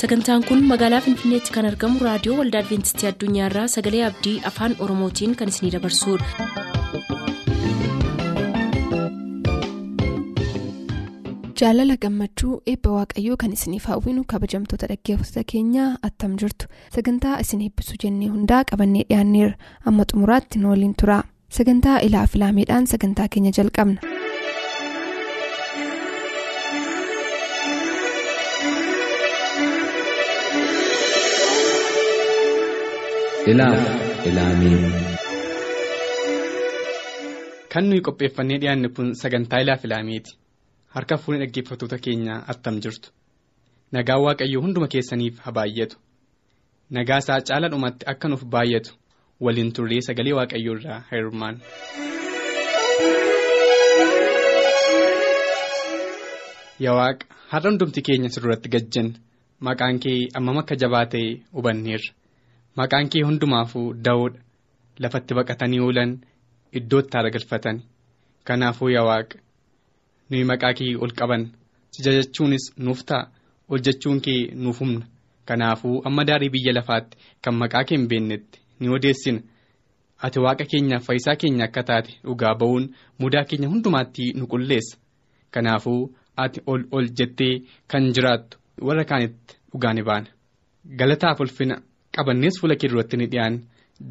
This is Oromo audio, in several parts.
sagantaan kun magaalaa finfinneetti kan argamu raadiyoo waldaa adventistii addunyaarraa sagalee abdii afaan oromootiin kan isinidabarsudha. jaalala gammachuu eebba waaqayyoo kan isiniif hawwinu kabajamtoota dhaggeeffattoota keenyaa attam jirtu sagantaa isin eebbisuu jennee hundaa qabannee dhiyaanneerra amma xumuraatti nu waliin tura sagantaa ilaa filaameedhaan sagantaa keenya jalqabna. Ilaaf ilaamee. kan nuyi qopheeffannee dhiyaanne kun sagantaa ilaaf ilaameeti harka fuunee dhaggeeffattoota keenyaa attam jirtu nagaan waaqayyoo hunduma keessaniif haa baay'atu nagaa isaa caala dhumatti akka nuuf baay'atu waliin turree sagalee waaqayyoo irraa hirmaannu. yaa waaqa har'a hundumti keenya sirratti gajjan maqaan kee ammam akka jabaa ta'e hubanneerra maqaan kee hundumaafuu da'oodha lafatti baqatanii oolan iddootti haara galfatan kanaafuu yaa waaqa nuyi maqaa kee ol qaban si jajachuunis nuuf ta'a ol jechuun kee nuuf humna. Kanaafuu amma daarii biyya lafaatti kan maqaa kee hin beeknetti ni odeessina. Ati waaqa keenyaaf fayyisaa keenya akka taate dhugaa ba'uun mudaa keenya hundumaatti nu qulleessa. Kanaafuu ati ol ol jettee kan jiraattu warra kaanitti dhugaa ni baana. Galataaf ulfina qabannees fuula kee duratti ni dhiyaanne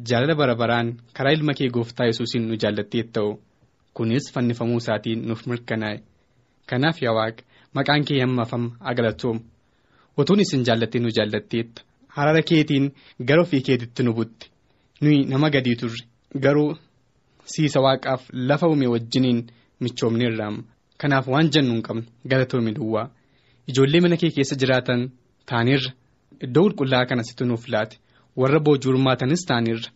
jaalala bara baraan karaa ilma kee gooftaa yesuusiin nu jaallattee ta'u. Kunis fannifamuu isaatiin nuuf mirkanaa'e. Kanaaf yaa waaqa maqaan kee hammaaf haa galatoomu utuun isin jaallattee nu jaallatteetta harara keetiin gara ofii keetitti nu butte nuyi nama gadii turre. Garuu siisa waaqaaf lafa uume wajjiniin michoomneerra kanaaf waan jennu hin qabnu galatoomi duwwaa. Ijoollee mana kee keessa jiraatan taaneerra iddoo qulqullaa'aa kana situ nuuf laate warra boojuu hirmaatanis taaneerra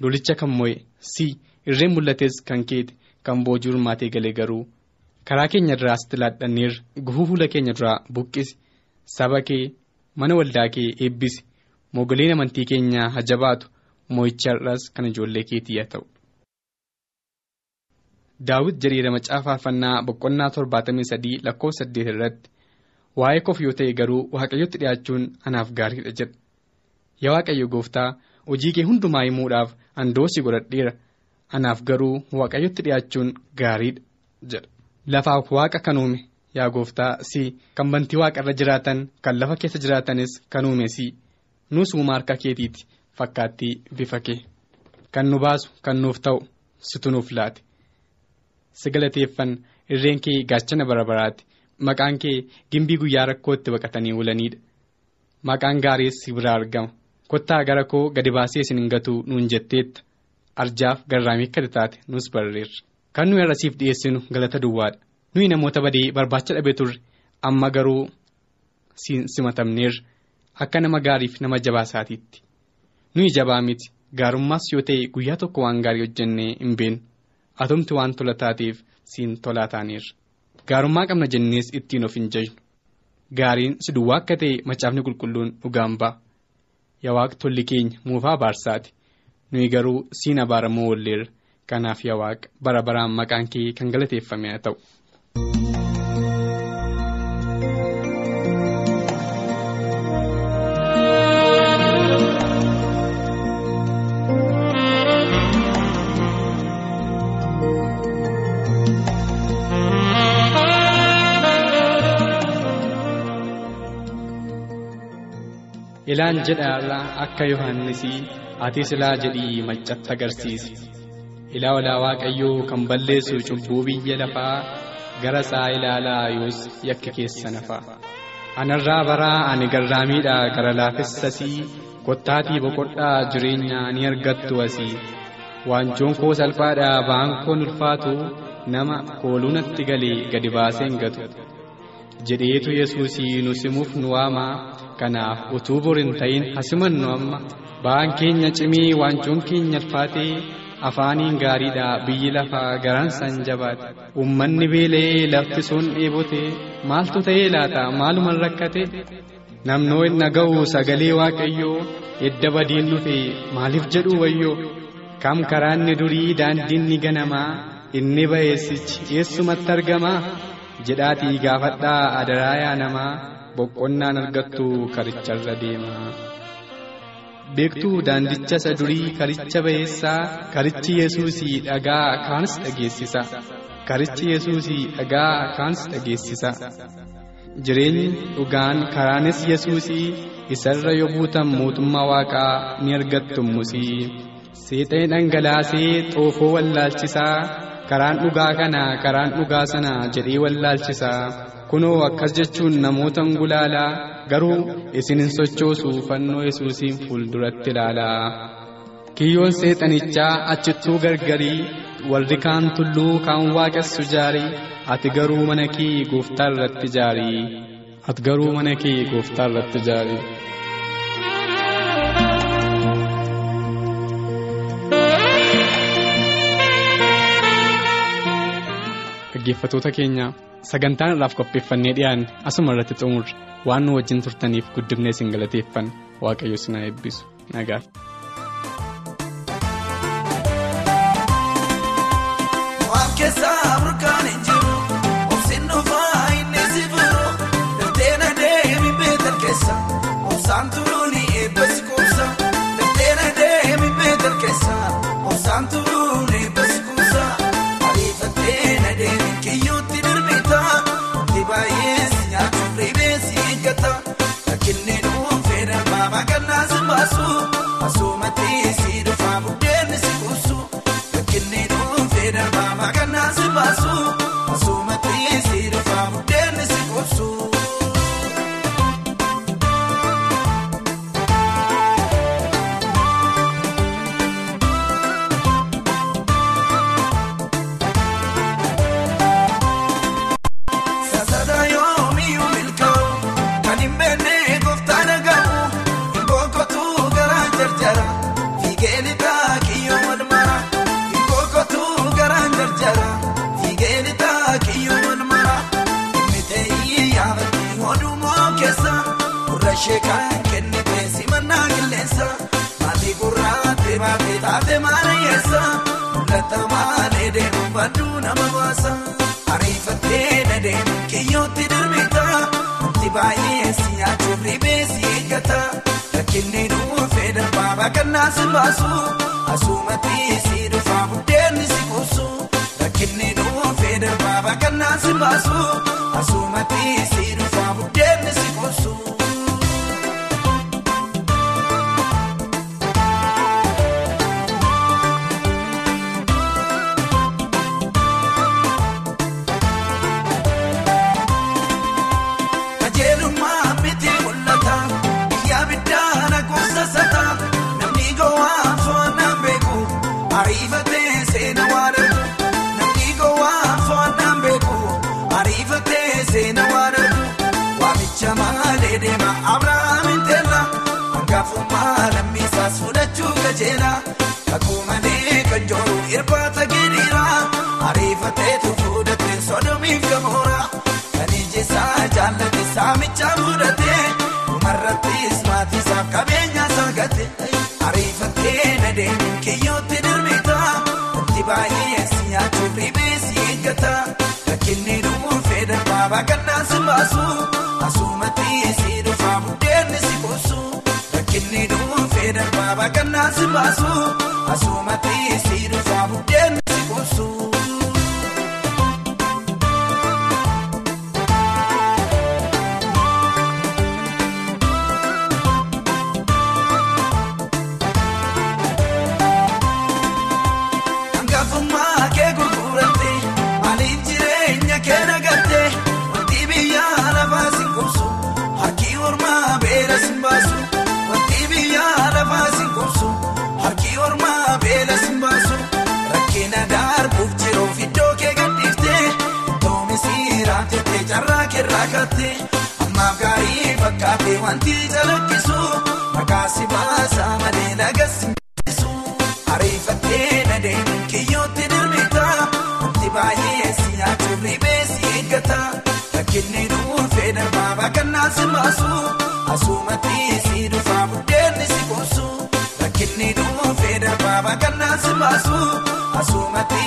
lolicha kan mo'e si irreen mul'ates kan keete kan boojuu hirmaatee galee garuu karaa keenya irraa sitti laadhanneerra gufuu fuula keenya duraa buqqisi saba kee mana waldaa kee eebbisi mogoleen amantii keenyaa haa jabaatu mo'icha har'as kan ijoollee keetii haa ta'u. daawit jedheera macaafa faarfannaa boqonnaa torbaatamii sadii lakkoofsa saddeet irratti waa'ee koof yoo ta'e garuu waaqayyotti dhiyaachuun anaaf gaariidha jedha yaa waaqayyo gooftaa hojii kee hundumaa himuudhaaf andoosii godhadheera. Anaaf garuu waaqayyotti dhiyaachuun gaariidha jedha lafaaf waaqa kan uume yaa gooftaa si kan bantii waaqa irra jiraatan kan lafa keessa jiraatanis kan uume si nus uumaa harka keetiiti fakkaattii bifa kee. Kan nu baasu kan nuuf ta'u situ nuuf laate. si galateeffan irreen kee gaachana bara baraati maqaan kee gimbii guyyaa rakkootti baqatanii oolaniidha maqaan gaariis si biraa argama. Kottaa gara koo gadi baasee isin hin gatuu nuun jetteetta. Arjaaf garraamii akka taate nus barreerra. Kan nuyi har'asiif dhiyeessinu galata duwwaadha. Nuyi namoota badee barbaacha dhabee turre amma garuu simatamneerra. Akka nama gaariif nama jabaa isaatiitti. Nuyi jabaa miti. Gaarummaas yoo ta'e guyyaa tokko waan gaarii hojjennee hin beenu. atumti waan tola taateef siin tolaa taaneerra gaarummaa qabna jennees ittiin of hin jajnu gaariin si duwwaa akka ta'e macaafni qulqulluun dhugaan ba'a. Yaa waaqa tolli keenya muufaa baarsaati. Nuyi garuu siin abaaramoo walleerra? Kanaaf yaa waaqa bara baraan maqaan kee kan galateeffame haa ta'u. Ilaan jedhaarraa akka yohannisii ati silaa jedhii maccatti agarsiisi. Ilaa walaa waaqayyoo kan balleessu cubbuu biyya lafaa gara isaa ilaalaa yoos yakki keessa nafaa anarraa baraa ani garraamiidhaa gara laafessasii kottaatii boqodhaa jireenyaa ni argattu asii. Waanjoon koo salphaadhaa ba'aan koon ulfaatu nama kooluunatti galee gadi baaseen gatu jedheetu yesuusii nu simuuf nu waamaa kanaaf utuu bor hin ta'in hasimannu amma. Ba'aan keenya cimii waanjoon keenya ulfaatee afaaniin gaariidha biyyi lafaa garaan san jabaate. Uummanni beela'ee lafti sun dheebote. Maaltu ta'ee laata? Maaluman rakkate? Namnoo hin dhaga'u sagalee waaqayyoo edda badiin dhufe maaliif jedhu wayyoo? Kam karaanni durii daandiinni ganamaa inni ba'eessichi eessumatti argamaa jedhaatii gaafadhaa adaraa yaa namaa boqonnaan argattu karicharra deema. Beektuu daandicha isa durii karicha ba'eessaa karichi Yesuusii dhagaa kaanis dhageessisa. Karichi Yesuusii dhagaa kaanis dhageessisa. Jireenyi dhugaan karaanis Yesuusii isarra yoo buutan mootummaa waaqaa ni argattu musii. Seexee dhangalaasee xoofoo wallaalchisaa karaan dhugaa kana karaan dhugaa sana jedhee wallaalchisaa. Kunoo akkas jechuun namoota gulaalaa garuu isin hin sochoosu fannoo Yesuusiin fuulduratti ilaalaa. Kiyyoon seexanichaa achittuu gargarii warri kaan tulluu kaan waaqessu jaarii ati garuu mana kee gooftaa irratti jaarii. Ati garuu mana kee gooftaa irratti jaarii. Dhaggeeffattoota keenya sagantaan irraaf qopheeffannee dhiyaanne asuma irratti xumurre waan nu wajjin turtaniif guddifnee isin galateeffanna waaqayyo isin haa eebbisu nagaa. Ribeesi eeggata rakkinni dhuunfee darbaa maqannaa si baasu gurra ishee kan kennite simannaa qilleensa maatii gurraatee baatee taatee maala yeessa mul'ata maalee deemu badduu nama baasa. Ariifattee nadeemu kiyyootti darbita wanti baay'ee si nyaachuuf ribee si eeggata rakkinni dhuunfee darbaa baaqannaa si baasu asumatti si dhufaa buddeenni si kuusu rakkinni dhuunfee darbaa baaqannaa si baasu asumatti si dhufaa buddeenni si kuusu. Irbaata gidhiira ariifateetu fudhatee sodomiif gamoora. Kan ijisaa jaallate saamichaa fudhate dhumarrattis maatiisaaf qabeenya saagate ariifattee na deemin kiyyootti darbita wanti baay'ee si nyaachuuf ribee si eeggata rakkinni dhuunfee darbaa baaqannaa si baasu asumatti si dhuunfee darbaa baaqannaa si baasu asumatti si dhufaa buddeenni si kuusu. Raamtette carraa kee raakatte ammaaf gaarii fakkaate wanti jalakkisu maqaa si baasa malee nagas Ariifattee na deemu kiyyootti darbita wanti baay'ee si nyaachuuf ribee si eeggata rakkinni dhuunfee darbaa baaqannaa si baasu asumatti si dhufaa buddeenni si kuusu rakkinni dhuunfee darbaa baaqannaa si baasu asumatti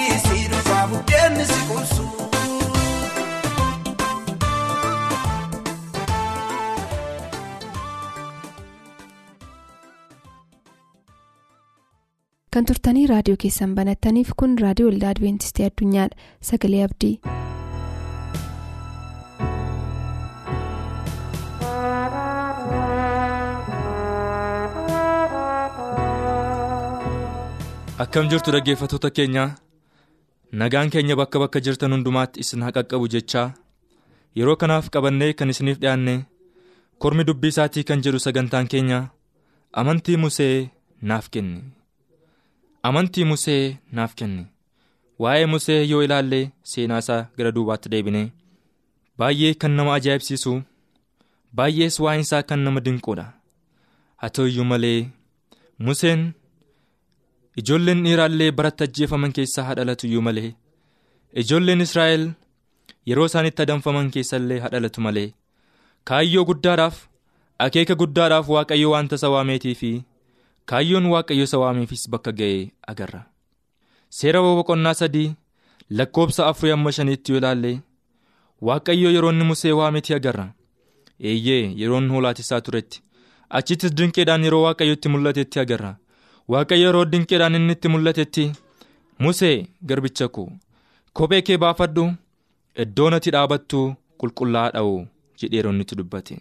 kan turtanii raadiyoo keessan banattaniif kun raadiyoo waldaa adventistii addunyaadha sagalee abdii. akkam jirtu dhaggeeffattoota keenya nagaan keenya bakka bakka jirtan hundumaatti isin qaqqabu jechaa yeroo kanaaf qabannee kan isiniif dhiyaanne kormi dubbii isaatii kan jedhu sagantaan keenya amantii musee naaf kenni amantii musee naaf kenni waa'ee musee yoo ilaalle seenaa isaa gara duubaatti deebine. Baay'ee kan nama ajaa'ibsiisu. Baay'ees waa'een isaa kan nama dinquudha haa ta'u iyyuu malee museen. ijoolleen dhiiraallee baratti ajjeefaman keessaa haa dhalatu iyyuu malee ijoolleen israa'el yeroo isaan itti adamfaman keessallee haa dhalatu malee kaayyoo guddaadhaaf akeeka guddaadhaaf waaqayyo wanta isa waameetii fi kaayyoon waaqayyo isa waameefis bakka ga'ee agarra. Seera boqonnaa sadii lakkoobsa afurii amma shaniitti yoo ilaalle waaqayyo yeroo inni musee waametii agarra. Eeyyee yeroon hoolaatisaa turetti. Achittis dinqeedhaan yeroo waaqayyotti mul'atetti agarra. waaqayyo yeroo dinqeedhaan inni itti mul'atetti musee garbicha koo kophee kee baafadhu iddoon ati dhaabattu qulqullaa'aadha jedheeroo inni itti dubbate.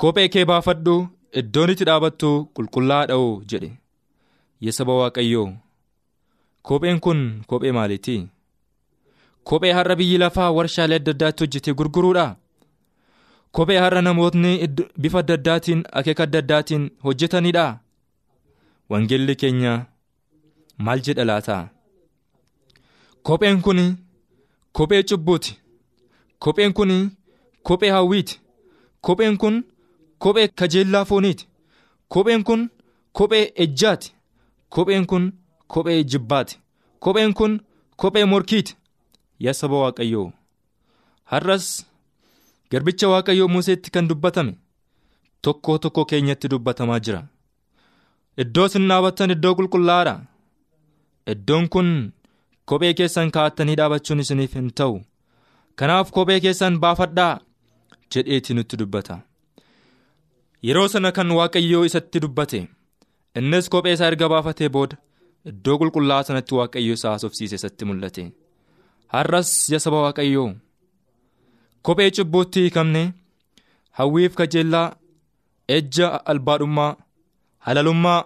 Kophee kee baafadhu iddoon itti dhaabattu qulqullaa'aadha jedhe. Yeessaba waaqayyoo kopheen kun kophee maaliiti? Kophee har'a biyyi lafaa warshaalee adda addaatti hojjetee gurguruudha? Kophee har'a namootni bifa adda addaatiin akeeka adda addaatiin hojjetaniidha. wangeelli keenya maal jedha laata? Kopheen kun kophee cubbuuti. Kopheen kun kophee hawwiiti. Kopheen kun kophee kajeellaa fooniiti. Kopheen kun kophee ejjaati. Kopheen kun kophee jibbaati. Kopheen kun kophee morkiiti. Yaa saba waaqayyoo. Har'as garbicha waaqayyoo museetti kan dubbatame tokko tokko keenyatti dubbatamaa jira. iddoo isin dhaabattan iddoo qulqullaa'aadha. Iddoon kun kophee keessan kaa'attanii dhaabachuun isiniif hin ta'u. Kanaaf kophee keessan baafadhaa jedheetii nutti dubbata yeroo sana kan waaqayyoo isatti dubbate innis kophee isaa erga baafatee booda iddoo qulqullaa'aa sanatti waaqayyoo isaa haasofsiise isatti mul'ate har'as yaa saba waaqayyoo kophee cubbuutti hiikamne hawwiif kajeellaa ejja albaadhummaa. halalummaa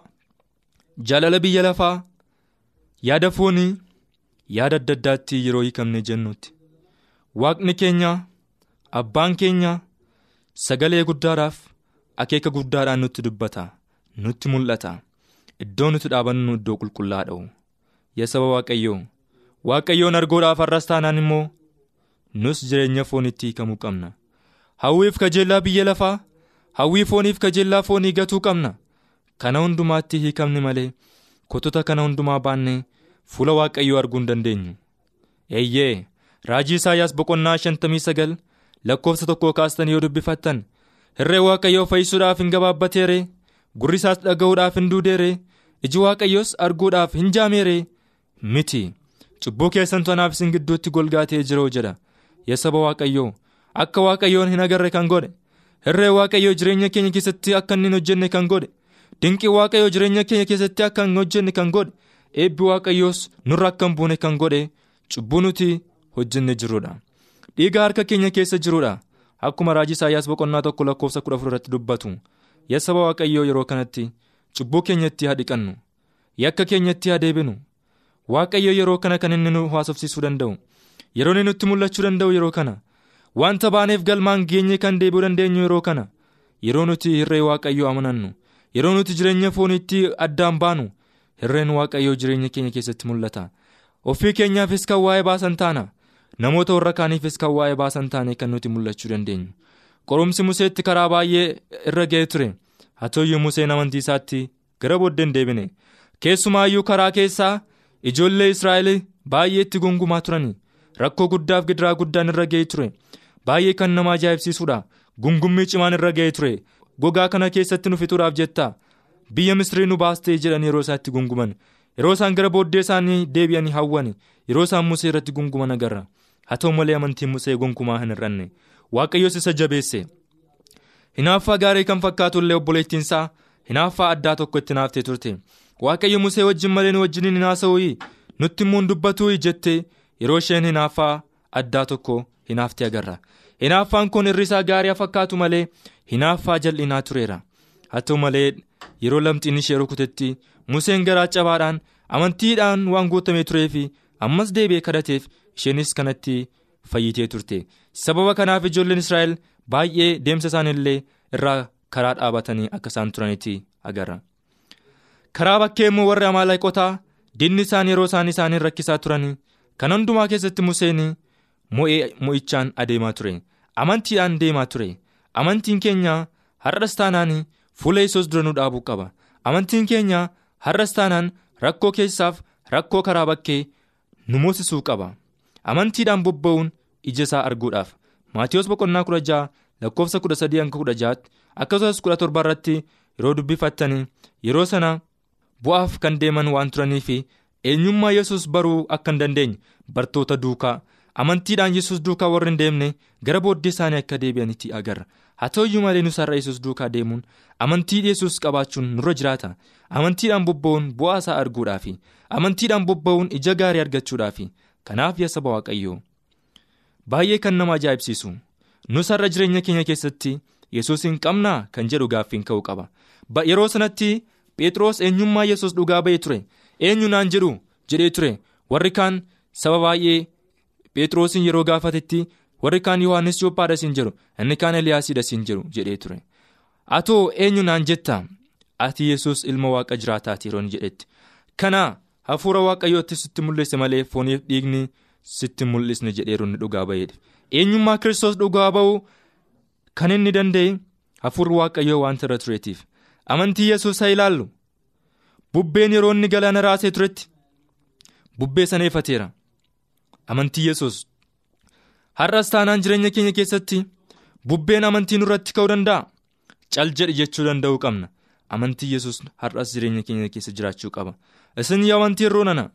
jaalala biyya lafaa yaada foonii yaada adda addaatti yeroo hiikamne jennutti waaqni keenya abbaan keenya sagalee guddaadhaaf akeeka guddaadhaan nutti dubbata nutti mul'ata. Iddoo nuti dhaabannu iddoo qulqullaa'aadha yaa saba waaqayyoo waaqayyoon arguudhaaf har'as taanaan immoo nus jireenya foonitti hiikamuu qabna. Hawwiif kajeellaa biyya lafaa hawwii fooniif kajeellaa foonii gatuu qabna. kana hundumaatti hiikamne malee kotota kana hundumaa baannee fuula waaqayyoo arguu hin dandeenyu eeyyee raajii isaayyaas boqonnaa shantamii sagal lakkoofsa tokko kaastanii yoo dubbifattan hirree waaqayyoo fayyisuudhaaf hin gabaabbateere gurri isaas dhaga'uudhaaf hin duudeere iji waaqayyoos arguudhaaf hin jaameere miti. Cubbuu keessantu anaaf isin gidduutti golgaatee jiroo jedha. Yaa saba waaqayyoo akka waaqayyoon hin agarre kan godhe. Hirree waaqayyoo jireenya keenya keessatti akka inni hin hojjenne kan godhe. dinqii waaqayyoo jireenya keenya keessatti akka hin hojjenne kan godhe. Eebbi waaqayyoos nurra akka hin buune kan godhe cubbuu nuti hojjenne jirudha dhiiga harka keenya keessa jirudha akkuma raajii isaayyaas boqonnaa tokko lakkoofsa kudha afur irratti dubbatu yaa saba waaqayyoo yeroo kanatti cubbuu keenyatti haa dhiqannu. Yakka keenyatti haa deebinu. Waaqayyo yeroo kana kan inni nu haasofsiisuu danda'u. Yeroo inni nutti mul'achuu danda'u yeroo kana. Wanta baaneef galmaan geenye kan deebi'uu dandeenyu yeroo kana. Yeroo nuti hirree waaqayyoo amanannu. yeroo nuti jireenya fooniitti addaan baanu. Hirreen waaqayyoo jireenya keenya keessatti mul'ata. Ofii keenyaafis kan waa'ee baasan taana namoota warra kaaniifis kan waa'ee baasan taane kan nuti mul'achuu dandeenyu qorumsi museetti karaa baay'ee irra ga'ee ture. Haa ta'uyyuu museen amantii isaatti gara booddeen deebine. Keessumaayyuu karaa keessaa ijoollee israa'el baay'ee itti gungumaa turani rakkoo guddaaf gidiraa guddaan irra ga'ee ture. Baay'ee kan nama ajaa'ibsiisudha. Gungummii cimaan irra ga'ee ture. gogaa kana keessatti nu fixuudhaaf jetta. Biyya misrii nu baastee jedhan yeroo isaan itti gunguman. Yeroo isaan gara booddee isaanii deebi'anii hawwan yeroo isaan musee irratti gunguman agarra haa ta'u malee amantiin musee gonkumaa hin hir'anne. Waaqayyoos isa jabeesse. Hinaaffaa gaarii kan fakkaatu illee obboleettiinsaa hinaaffaa addaa tokko itti naaftee turte. Waaqayyo musee wajjin malee nu wajjin hin haasa'uu nutti immoo hin dubbatuu jettee yeroo isheen hinaaffaa addaa tokko hinaaftee agarra. Hinaaffaan kun irri isaa gaarii fakkaatu malee hinaaffaa jal'inaa tureera. Haa ta'u malee yeroo lamxiin ishee rukutetti museen garaa cabaadhaan amantiidhaan waan guutamee turee ammas deebi'ee kadhateef isheenis kanatti fayyitee turte. Sababa kanaaf ijoolleen israa'el baay'ee deemsa isaaniillee irraa karaa dhaabatanii akka isaan turanitti agarra. karaa bakkee immoo warri amaaleeqotaa dinni isaan yeroo isaan isaaniin rakkisaa turan kan hundumaa keessatti museen mo'ichaan adeemaa ture. Amantiidhaan deemaa ture. Amantiin keenya har'as taanaan fuula isoos dura nu dhaabuu qaba. Amantiin keenya har'as taanaan rakkoo keessaaf rakkoo karaa bakkee nu moosisuu qaba amantiidhaan bobba'uun ija isaa arguudhaaf. Maatiyoos boqonnaa kudha ja'a lakkoofsa kudha sadii hanga kudha ja'aatti akkasumas kudha torba irratti yeroo dubbifattanii yeroo sana. bu'aaf kan deeman waan turanii fi eenyummaa yesus baruu akka hin dandeenye bartoota duukaa. Amantiidhaan yesus duukaa warri hin deemne gara booddee isaanii akka deebi'anitti agarra. Haa ta'uyyuu malee nus har'a yesus duukaa deemuun amantii yesus qabaachuun nurra jiraata. Amantiidhaan bobba'uun bu'aa isaa arguudhaafi. Amantiidhaan bobba'uun ija gaarii argachuudhaafi kanaaf yaa saba waaqayyoo. Baay'ee kan nama ajaa'ibsiisu. Nus har'a jireenya keenya keessatti yesus hin qabnaa? Kan jedhu gaaffiin ka'uu qaba. Yeroo sanatti. Phexros eenyummaa yesus dhugaa ba'ee ture. Eenyu naan jedhu? Jedhee ture. Warri kaan saba baay'ee Phexrosin yeroo gaafatetti warri kaan Yohaannis Yoophaadha siin jedhu. Inni kaan Eliyaasidha siin jedhu jedhee ture. Atoo eenyu naan jetta? Ati yesus ilma waaqa jiraataati yeroo jedhetti. Kana hafuura waaqayyootti sitti mul'ise malee fooniif dhiigni sitti mul'isne jedheeru inni dhugaa ba'eedha eenyummaa kiristoos dhugaa ba'uu kan inni danda'e hafuurri waaqayyoo waanta irra tureetiif. amantii yesus haa ilaallu? Bubbeen yeroo inni galaana raasee turetti bubbee sana ifateera amantii yesus har'as taanaan jireenya keenya keessatti bubbeen amantii nurratti ka'uu danda'a? Cal jedhi jechuu danda'uu qabna. Amantii yesus har'as jireenya keenya keessa jiraachuu qaba isin yaa amantii irroo nana.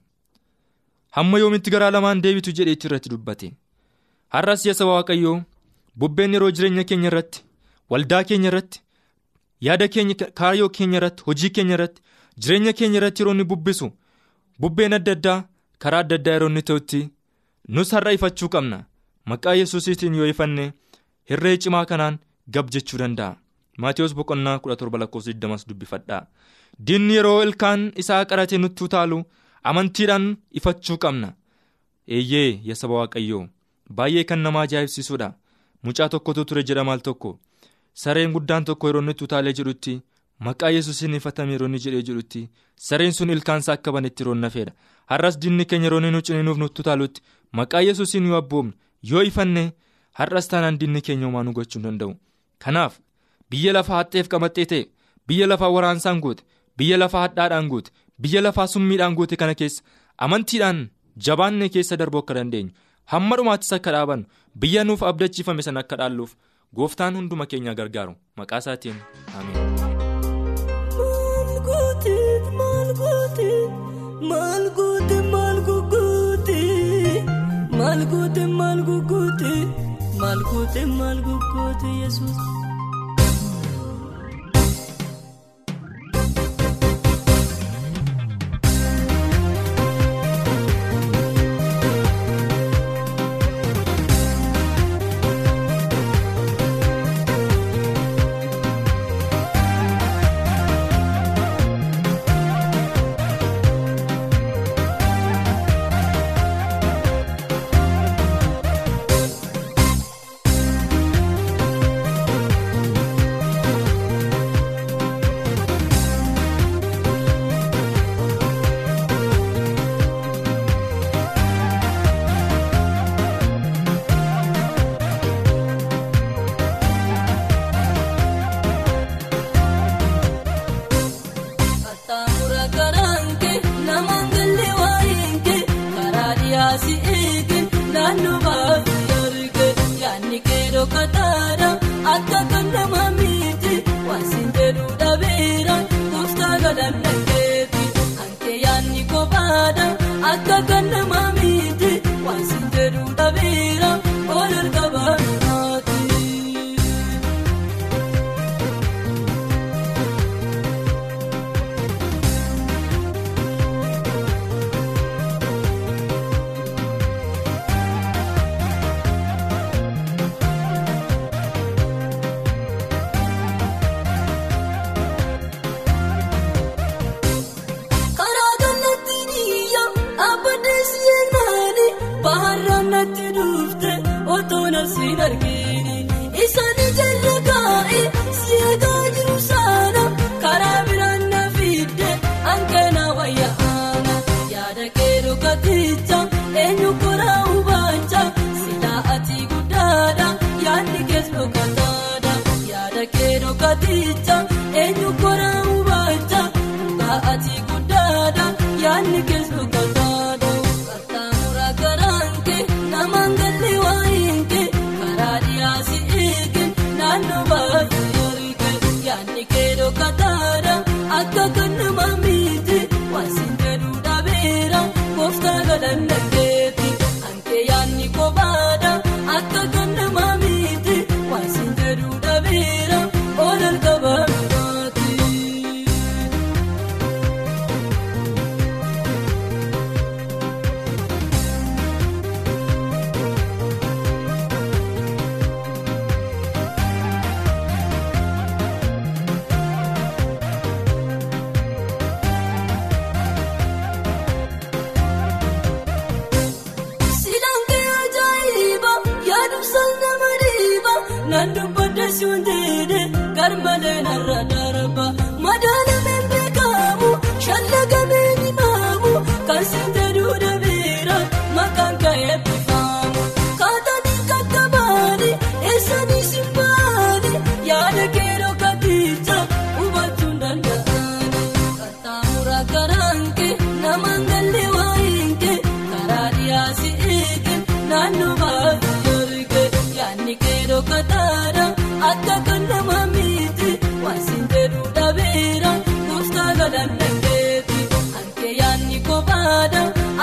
Hamma yoomitti garaa lamaan deebitu jedheetti irratti dubbate? Har'as yaa waaqayyoo bubbeen yeroo jireenya keenya irratti waldaa keenya irratti. yaada keenya kaayyoo keenya irratti hojii keenya irratti jireenya keenya irratti yeroo inni bubbisu bubbeen adda addaa karaa adda addaa yeroo inni ta'utti nus har'a ifachuu qabna. Maqaa yesuusiitiin yoo ifanne hirree cimaa kanaan gab jechuu danda'a maatiyoos boqonnaa 17 dubbifadhaa diinni yeroo ilkaan isaa qaratee nutti utaalu amantiidhaan ifachuu qabna. Eeyyee yaa saba waaqayyoo baay'ee kan nama ajaa'ibsiisudha. Mucaa tokkotu ture jedhamaal tokko. sareen guddaan tokko yeroo inni utaalee jedhutti maqaa yesuusiin ifatame yeroo inni jedhee jedhutti sareen sun ilkaansaa akka banetti yeroo nafeedha har'as diinni keenya yeroo inni ciniinuuf nutti utaalutti maqaa yesuusiin yoo abboomne yoo ifanne har'as taanaan diinni keenya homaa nu gochuu hin danda'u. Kanaaf biyya lafaa haxxeef qamaxxee ta'e biyya lafaa waraansaan goote biyya lafaa hadhaadhaan goote biyya lafaa summiidhaan goote kana keessa amantiidhaan jabaannee keessa darbuu akka dandeenyu hamma dhumaattis akka dhaabannu biyya nuuf abdachiifame sana akka dhaalluuf. gooftaan hunduma keenya gargaaru maqaa isaatiin ameen. ajaa'iba naannoo baafuu dargee yaadni keedoo kataa. siin argini isaanii jalli kaa'e si'eegaa jiru saana karaa biraan na fidde hanqina wayya ana yaada keedoo katicha eenyu koraa hubacha silaa ati guddaadha yaadni kees dhokataadha yaada keedoo katicha eenyu koraa hubacha silaa ati guddaadha yaadni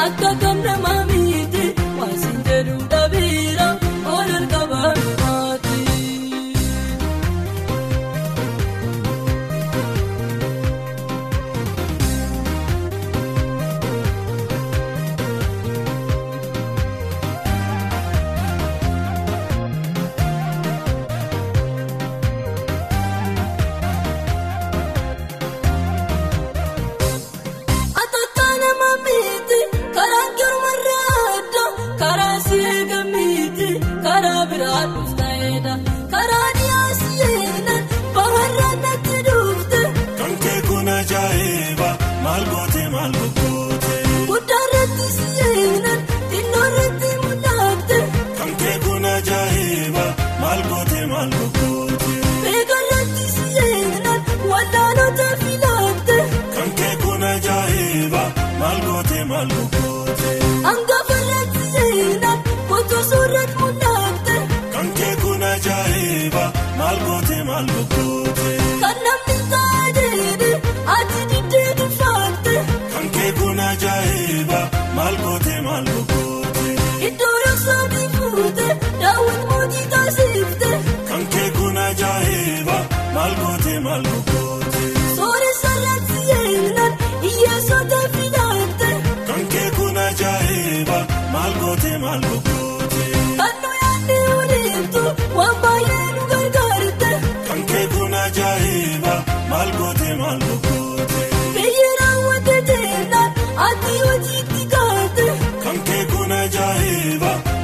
Akka kam nama.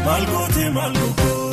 Malgooti malgooti.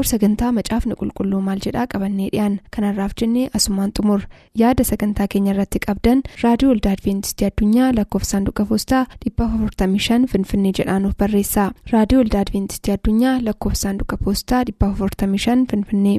Boor sagantaa macaafni qulqulluu maal jedhaa qabannee dhiyaan kanarraaf jennee asumaan xumur. Yaada sagantaa keenya irratti qabdan raadiyoo olda adventistii addunyaa lakkoofsa saanduqa poostaa 455 finfinnee jedhaanuf barreessa. Raadiyoo olda adventistii addunyaa lakkoofsa saanduqa poostaa 455 finfinnee.